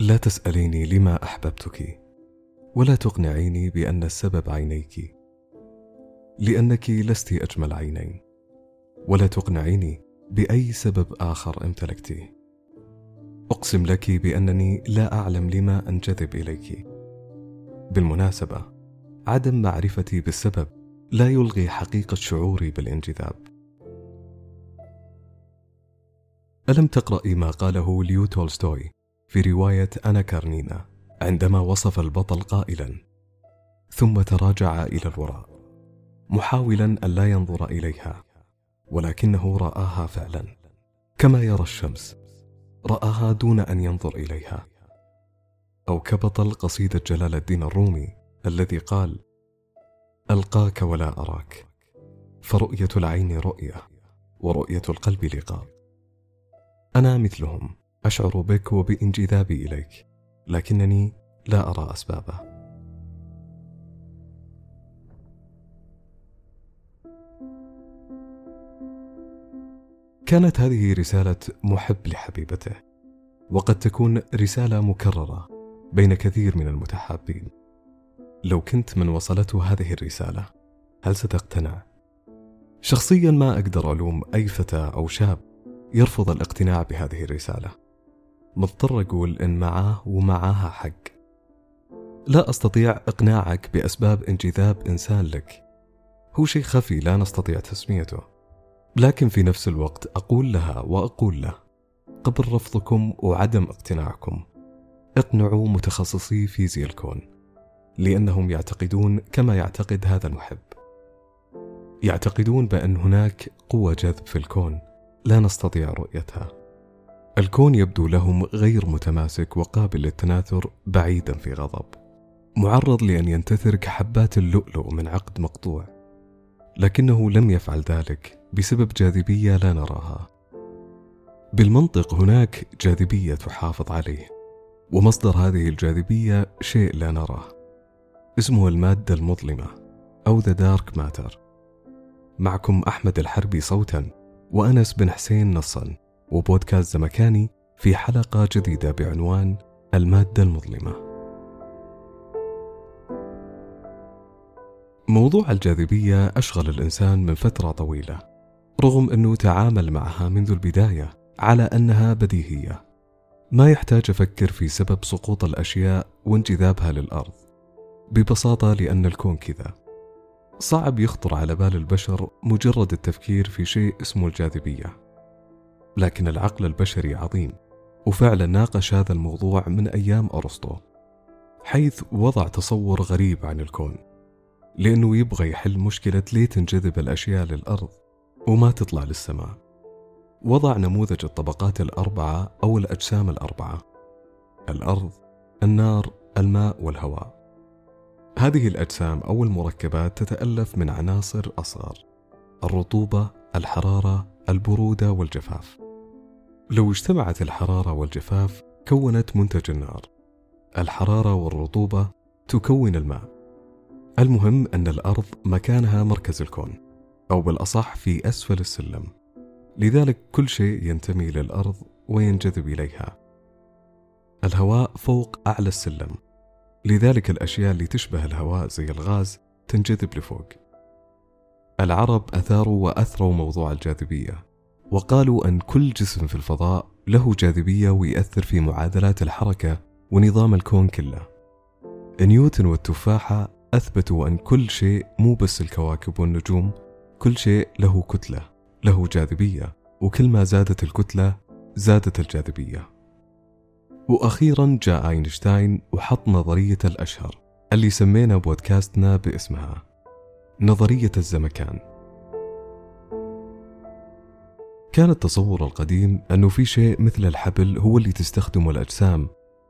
لا تسأليني لما أحببتك ولا تقنعيني بأن السبب عينيك لأنك لست أجمل عينين ولا تقنعيني بأي سبب آخر امتلكتيه أقسم لك بأنني لا أعلم لما أنجذب إليك. بالمناسبة عدم معرفتي بالسبب لا يلغي حقيقة شعوري بالانجذاب. ألم تقرأي ما قاله ليو تولستوي؟ في رواية أنا كارنينا عندما وصف البطل قائلا ثم تراجع إلى الوراء محاولا أن لا ينظر إليها ولكنه رآها فعلا كما يرى الشمس رآها دون أن ينظر إليها. أو كبطل قصيدة جلال الدين الرومي الذي قال ألقاك ولا أراك فرؤية العين رؤية ورؤية القلب لقاء. أنا مثلهم. أشعر بك وبانجذابي إليك لكنني لا أرى أسبابه. كانت هذه رسالة محب لحبيبته وقد تكون رسالة مكررة بين كثير من المتحابين. لو كنت من وصلته هذه الرسالة هل ستقتنع؟ شخصيا ما أقدر ألوم أي فتى أو شاب يرفض الاقتناع بهذه الرسالة. مضطر أقول إن معاه ومعاها حق. لا أستطيع إقناعك بأسباب انجذاب إنسان لك. هو شيء خفي لا نستطيع تسميته. لكن في نفس الوقت أقول لها وأقول له. قبل رفضكم وعدم اقتناعكم. اقنعوا متخصصي فيزياء الكون. لأنهم يعتقدون كما يعتقد هذا المحب. يعتقدون بأن هناك قوة جذب في الكون. لا نستطيع رؤيتها. الكون يبدو لهم غير متماسك وقابل للتناثر بعيدا في غضب. معرض لأن ينتثر كحبات اللؤلؤ من عقد مقطوع. لكنه لم يفعل ذلك بسبب جاذبية لا نراها. بالمنطق هناك جاذبية تحافظ عليه ومصدر هذه الجاذبية شيء لا نراه. اسمه المادة المظلمة أو ذا دارك ماتر معكم أحمد الحربي صوتا وأنس بن حسين نصا. وبودكاست زمكاني في حلقة جديدة بعنوان المادة المظلمة. موضوع الجاذبية أشغل الإنسان من فترة طويلة، رغم أنه تعامل معها منذ البداية على أنها بديهية. ما يحتاج أفكر في سبب سقوط الأشياء وانجذابها للأرض. ببساطة لأن الكون كذا. صعب يخطر على بال البشر مجرد التفكير في شيء اسمه الجاذبية لكن العقل البشري عظيم وفعلا ناقش هذا الموضوع من أيام أرسطو حيث وضع تصور غريب عن الكون لأنه يبغى يحل مشكلة ليه تنجذب الأشياء للأرض وما تطلع للسماء. وضع نموذج الطبقات الأربعة أو الأجسام الأربعة الأرض النار الماء والهواء. هذه الأجسام أو المركبات تتألف من عناصر أصغر الرطوبة الحرارة البرودة والجفاف. لو اجتمعت الحرارة والجفاف كونت منتج النار. الحرارة والرطوبة تكون الماء. المهم أن الأرض مكانها مركز الكون أو بالأصح في أسفل السلم. لذلك كل شيء ينتمي للأرض وينجذب إليها. الهواء فوق أعلى السلم. لذلك الأشياء اللي تشبه الهواء زي الغاز تنجذب لفوق. العرب أثاروا وأثروا موضوع الجاذبية وقالوا أن كل جسم في الفضاء له جاذبية ويأثر في معادلات الحركة ونظام الكون كله. نيوتن والتفاحة أثبتوا أن كل شيء مو بس الكواكب والنجوم كل شيء له كتلة له جاذبية وكل ما زادت الكتلة زادت الجاذبية. وأخيرا جاء أينشتاين وحط نظرية الأشهر اللي سمينا بودكاستنا باسمها. نظرية الزمكان. كان التصور القديم أنه في شيء مثل الحبل هو اللي تستخدمه الأجسام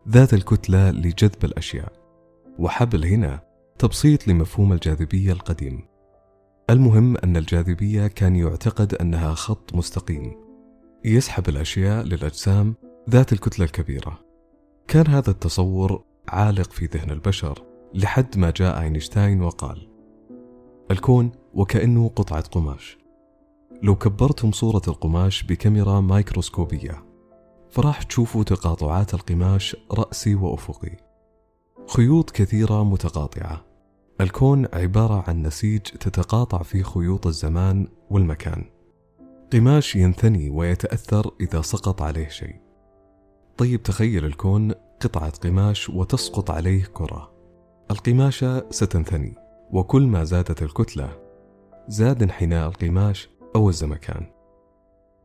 ذات الكتلة لجذب الأشياء. وحبل هنا تبسيط لمفهوم الجاذبية القديم. المهم أن الجاذبية كان يعتقد أنها خط مستقيم. يسحب الأشياء للأجسام ذات الكتلة الكبيرة. كان هذا التصور عالق في ذهن البشر لحد ما جاء أينشتاين وقال الكون وكأنه قطعة قماش. لو كبرتم صورة القماش بكاميرا مايكروسكوبية فراح تشوفوا تقاطعات القماش رأسي وأفقي. خيوط كثيرة متقاطعة. الكون عبارة عن نسيج تتقاطع فيه خيوط الزمان والمكان. قماش ينثني ويتأثر إذا سقط عليه شيء. طيب تخيل الكون قطعة قماش وتسقط عليه كرة. القماشة ستنثني. وكل ما زادت الكتلة زاد انحناء القماش أو الزمكان.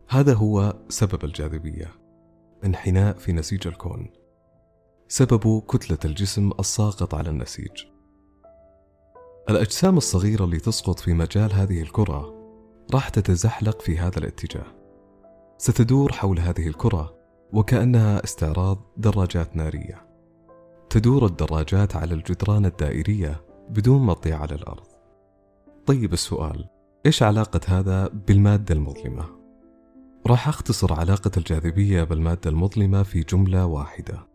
هذا هو سبب الجاذبية انحناء في نسيج الكون. سبب كتلة الجسم الساقط على النسيج. الأجسام الصغيرة اللي تسقط في مجال هذه الكرة راح تتزحلق في هذا الاتجاه. ستدور حول هذه الكرة وكأنها استعراض دراجات نارية. تدور الدراجات على الجدران الدائرية بدون ما تضيع على الأرض. طيب السؤال إيش علاقة هذا بالمادة المظلمة؟ راح أختصر علاقة الجاذبية بالمادة المظلمة في جملة واحدة.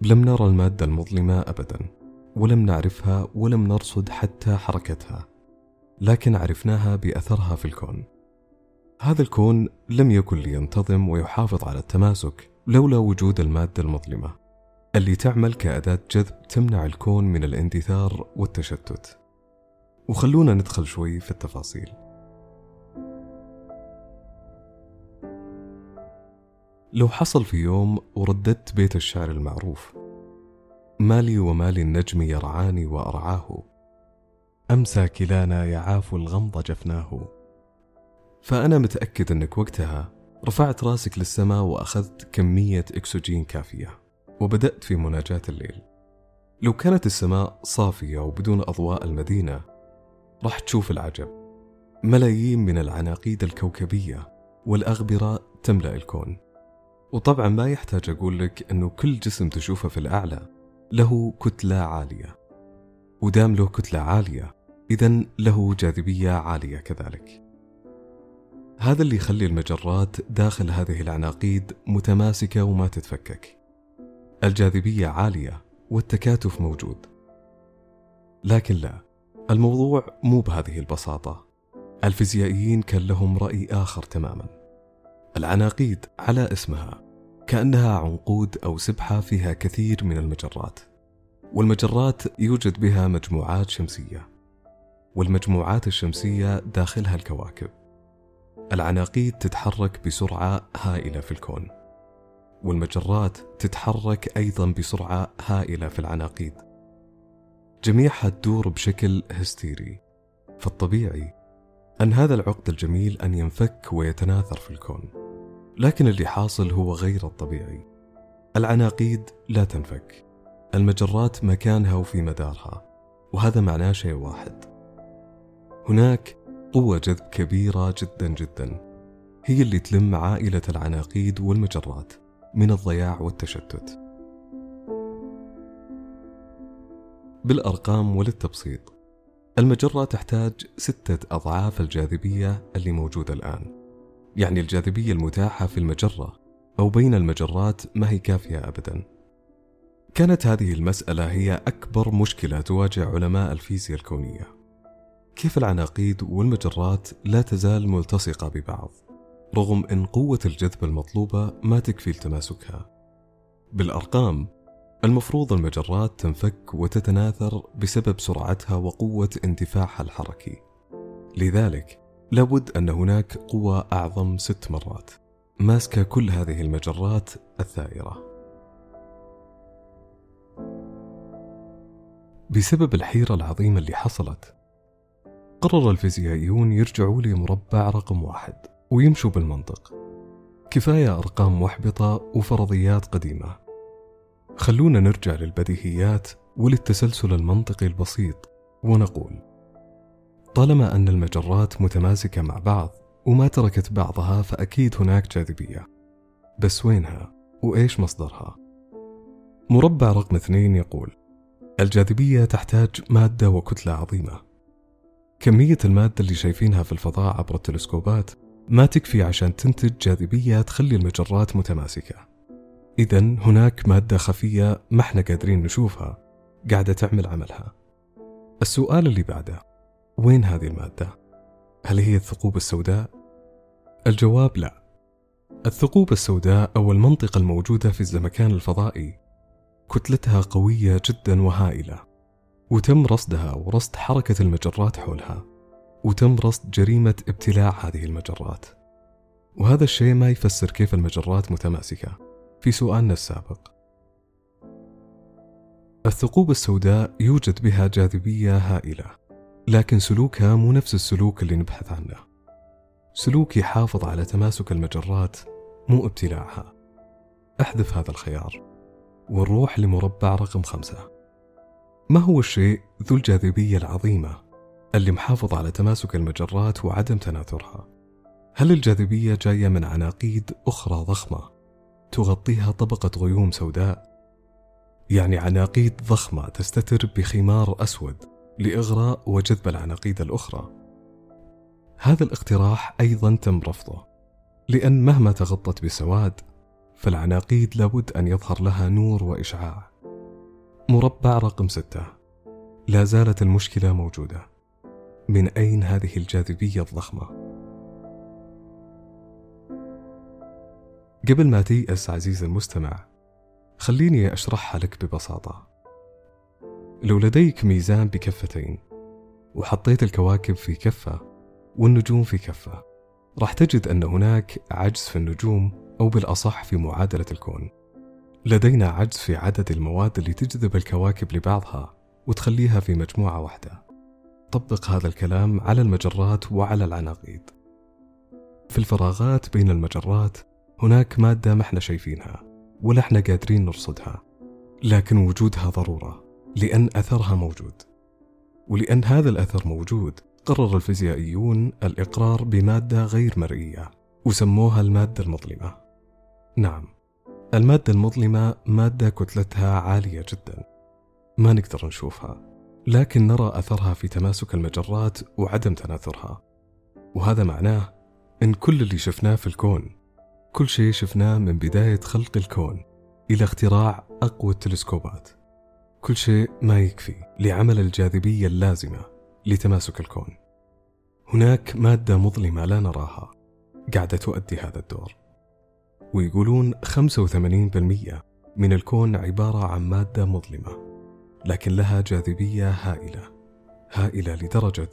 لم نرى المادة المظلمة أبدا ولم نعرفها ولم نرصد حتى حركتها لكن عرفناها بأثرها في الكون. هذا الكون لم يكن لينتظم ويحافظ على التماسك لولا وجود المادة المظلمة. اللي تعمل كأداة جذب تمنع الكون من الاندثار والتشتت. وخلونا ندخل شوي في التفاصيل. لو حصل في يوم ورددت بيت الشعر المعروف مالي ومالي النجم يرعاني وأرعاه. أمسى كلانا يعاف الغمض جفناه. فأنا متأكد أنك وقتها رفعت رأسك للسماء وأخذت كمية أكسجين كافية. وبدأت في مناجاة الليل. لو كانت السماء صافية وبدون أضواء المدينة راح تشوف العجب. ملايين من العناقيد الكوكبية والأغبرة تملأ الكون. وطبعا ما يحتاج أقول لك أنه كل جسم تشوفه في الأعلى له كتلة عالية. ودام له كتلة عالية إذا له جاذبية عالية كذلك. هذا اللي يخلي المجرات داخل هذه العناقيد متماسكة وما تتفكك. الجاذبية عالية والتكاتف موجود. لكن لا الموضوع مو بهذه البساطة. الفيزيائيين كان لهم رأي آخر تماما. العناقيد على اسمها كأنها عنقود أو سبحة فيها كثير من المجرات. والمجرات يوجد بها مجموعات شمسية والمجموعات الشمسية داخلها الكواكب. العناقيد تتحرك بسرعة هائلة في الكون. والمجرات تتحرك أيضا بسرعة هائلة في العناقيد. جميعها تدور بشكل هستيري فالطبيعي أن هذا العقد الجميل أن ينفك ويتناثر في الكون. لكن اللي حاصل هو غير الطبيعي. العناقيد لا تنفك. المجرات مكانها وفي مدارها وهذا معناه شيء واحد. هناك قوة جذب كبيرة جدا جدا هي اللي تلم عائلة العناقيد والمجرات. من الضياع والتشتت. بالأرقام وللتبسيط المجرة تحتاج ستة أضعاف الجاذبية اللي موجودة الآن. يعني الجاذبية المتاحة في المجرة أو بين المجرات ما هي كافية أبدا. كانت هذه المسألة هي أكبر مشكلة تواجه علماء الفيزياء الكونية. كيف العناقيد والمجرات لا تزال ملتصقة ببعض؟ رغم أن قوة الجذب المطلوبة ما تكفي لتماسكها بالأرقام المفروض المجرات تنفك وتتناثر بسبب سرعتها وقوة اندفاعها الحركي. لذلك لابد أن هناك قوة أعظم ست مرات. ماسكة كل هذه المجرات الثائرة. بسبب الحيرة العظيمة اللي حصلت قرر الفيزيائيون يرجعوا لمربع رقم واحد. ويمشوا بالمنطق. كفاية أرقام محبطة وفرضيات قديمة. خلونا نرجع للبديهيات وللتسلسل المنطقي البسيط ونقول طالما أن المجرات متماسكة مع بعض وما تركت بعضها فأكيد هناك جاذبية. بس وينها؟ وإيش مصدرها؟ مربع رقم اثنين يقول الجاذبية تحتاج مادة وكتلة عظيمة. كمية المادة اللي شايفينها في الفضاء عبر التلسكوبات ما تكفي عشان تنتج جاذبية تخلي المجرات متماسكة إذا هناك مادة خفية ما إحنا قادرين نشوفها قاعدة تعمل عملها السؤال اللي بعده وين هذه المادة؟ هل هي الثقوب السوداء؟ الجواب لا الثقوب السوداء أو المنطقة الموجودة في الزمكان الفضائي كتلتها قوية جدا وهائلة وتم رصدها ورصد حركة المجرات حولها وتم رصد جريمة ابتلاع هذه المجرات. وهذا الشيء ما يفسر كيف المجرات متماسكة. في سؤالنا السابق. الثقوب السوداء يوجد بها جاذبية هائلة لكن سلوكها مو نفس السلوك اللي نبحث عنه. سلوك يحافظ على تماسك المجرات مو ابتلاعها. أحذف هذا الخيار. ونروح لمربع رقم خمسة. ما هو الشيء ذو الجاذبية العظيمة؟ اللي محافظ على تماسك المجرات وعدم تناثرها. هل الجاذبية جاية من عناقيد أخرى ضخمة تغطيها طبقة غيوم سوداء؟ يعني عناقيد ضخمة تستتر بخمار أسود لإغراء وجذب العناقيد الأخرى. هذا الاقتراح أيضا تم رفضه لأن مهما تغطت بسواد فالعناقيد لابد أن يظهر لها نور وإشعاع. مربع رقم ستة. لا زالت المشكلة موجودة. من أين هذه الجاذبية الضخمة؟ قبل ما تيأس عزيزي المستمع خليني أشرحها لك ببساطة. لو لديك ميزان بكفتين وحطيت الكواكب في كفة والنجوم في كفة راح تجد أن هناك عجز في النجوم أو بالأصح في معادلة الكون. لدينا عجز في عدد المواد اللي تجذب الكواكب لبعضها وتخليها في مجموعة واحدة. طبق هذا الكلام على المجرات وعلى العناقيد. في الفراغات بين المجرات هناك مادة ما إحنا شايفينها ولا إحنا قادرين نرصدها لكن وجودها ضرورة لأن أثرها موجود. ولأن هذا الأثر موجود قرر الفيزيائيون الإقرار بمادة غير مرئية وسموها المادة المظلمة. نعم المادة المظلمة مادة كتلتها عالية جدا. ما نقدر نشوفها. لكن نرى أثرها في تماسك المجرات وعدم تناثرها. وهذا معناه إن كل اللي شفناه في الكون كل شيء شفناه من بداية خلق الكون إلى اختراع أقوى التلسكوبات. كل شيء ما يكفي لعمل الجاذبية اللازمة لتماسك الكون. هناك مادة مظلمة لا نراها قاعدة تؤدي هذا الدور. ويقولون 85% من الكون عبارة عن مادة مظلمة. لكن لها جاذبية هائلة هائلة لدرجة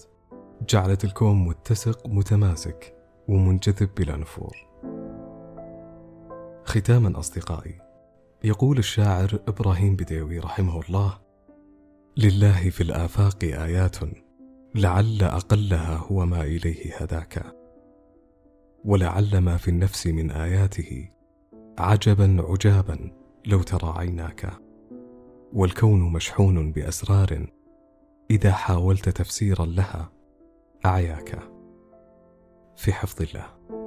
جعلت الكون متسق متماسك ومنجذب بلا نفور. ختاما أصدقائي يقول الشاعر إبراهيم بديوي رحمه الله لله في الآفاق آيات لعل أقلها هو ما إليه هداك. ولعل ما في النفس من آياته عجبا عجابا لو ترى عيناك. والكون مشحون بأسرار. إذا حاولت تفسيرا لها أعياك. في حفظ الله.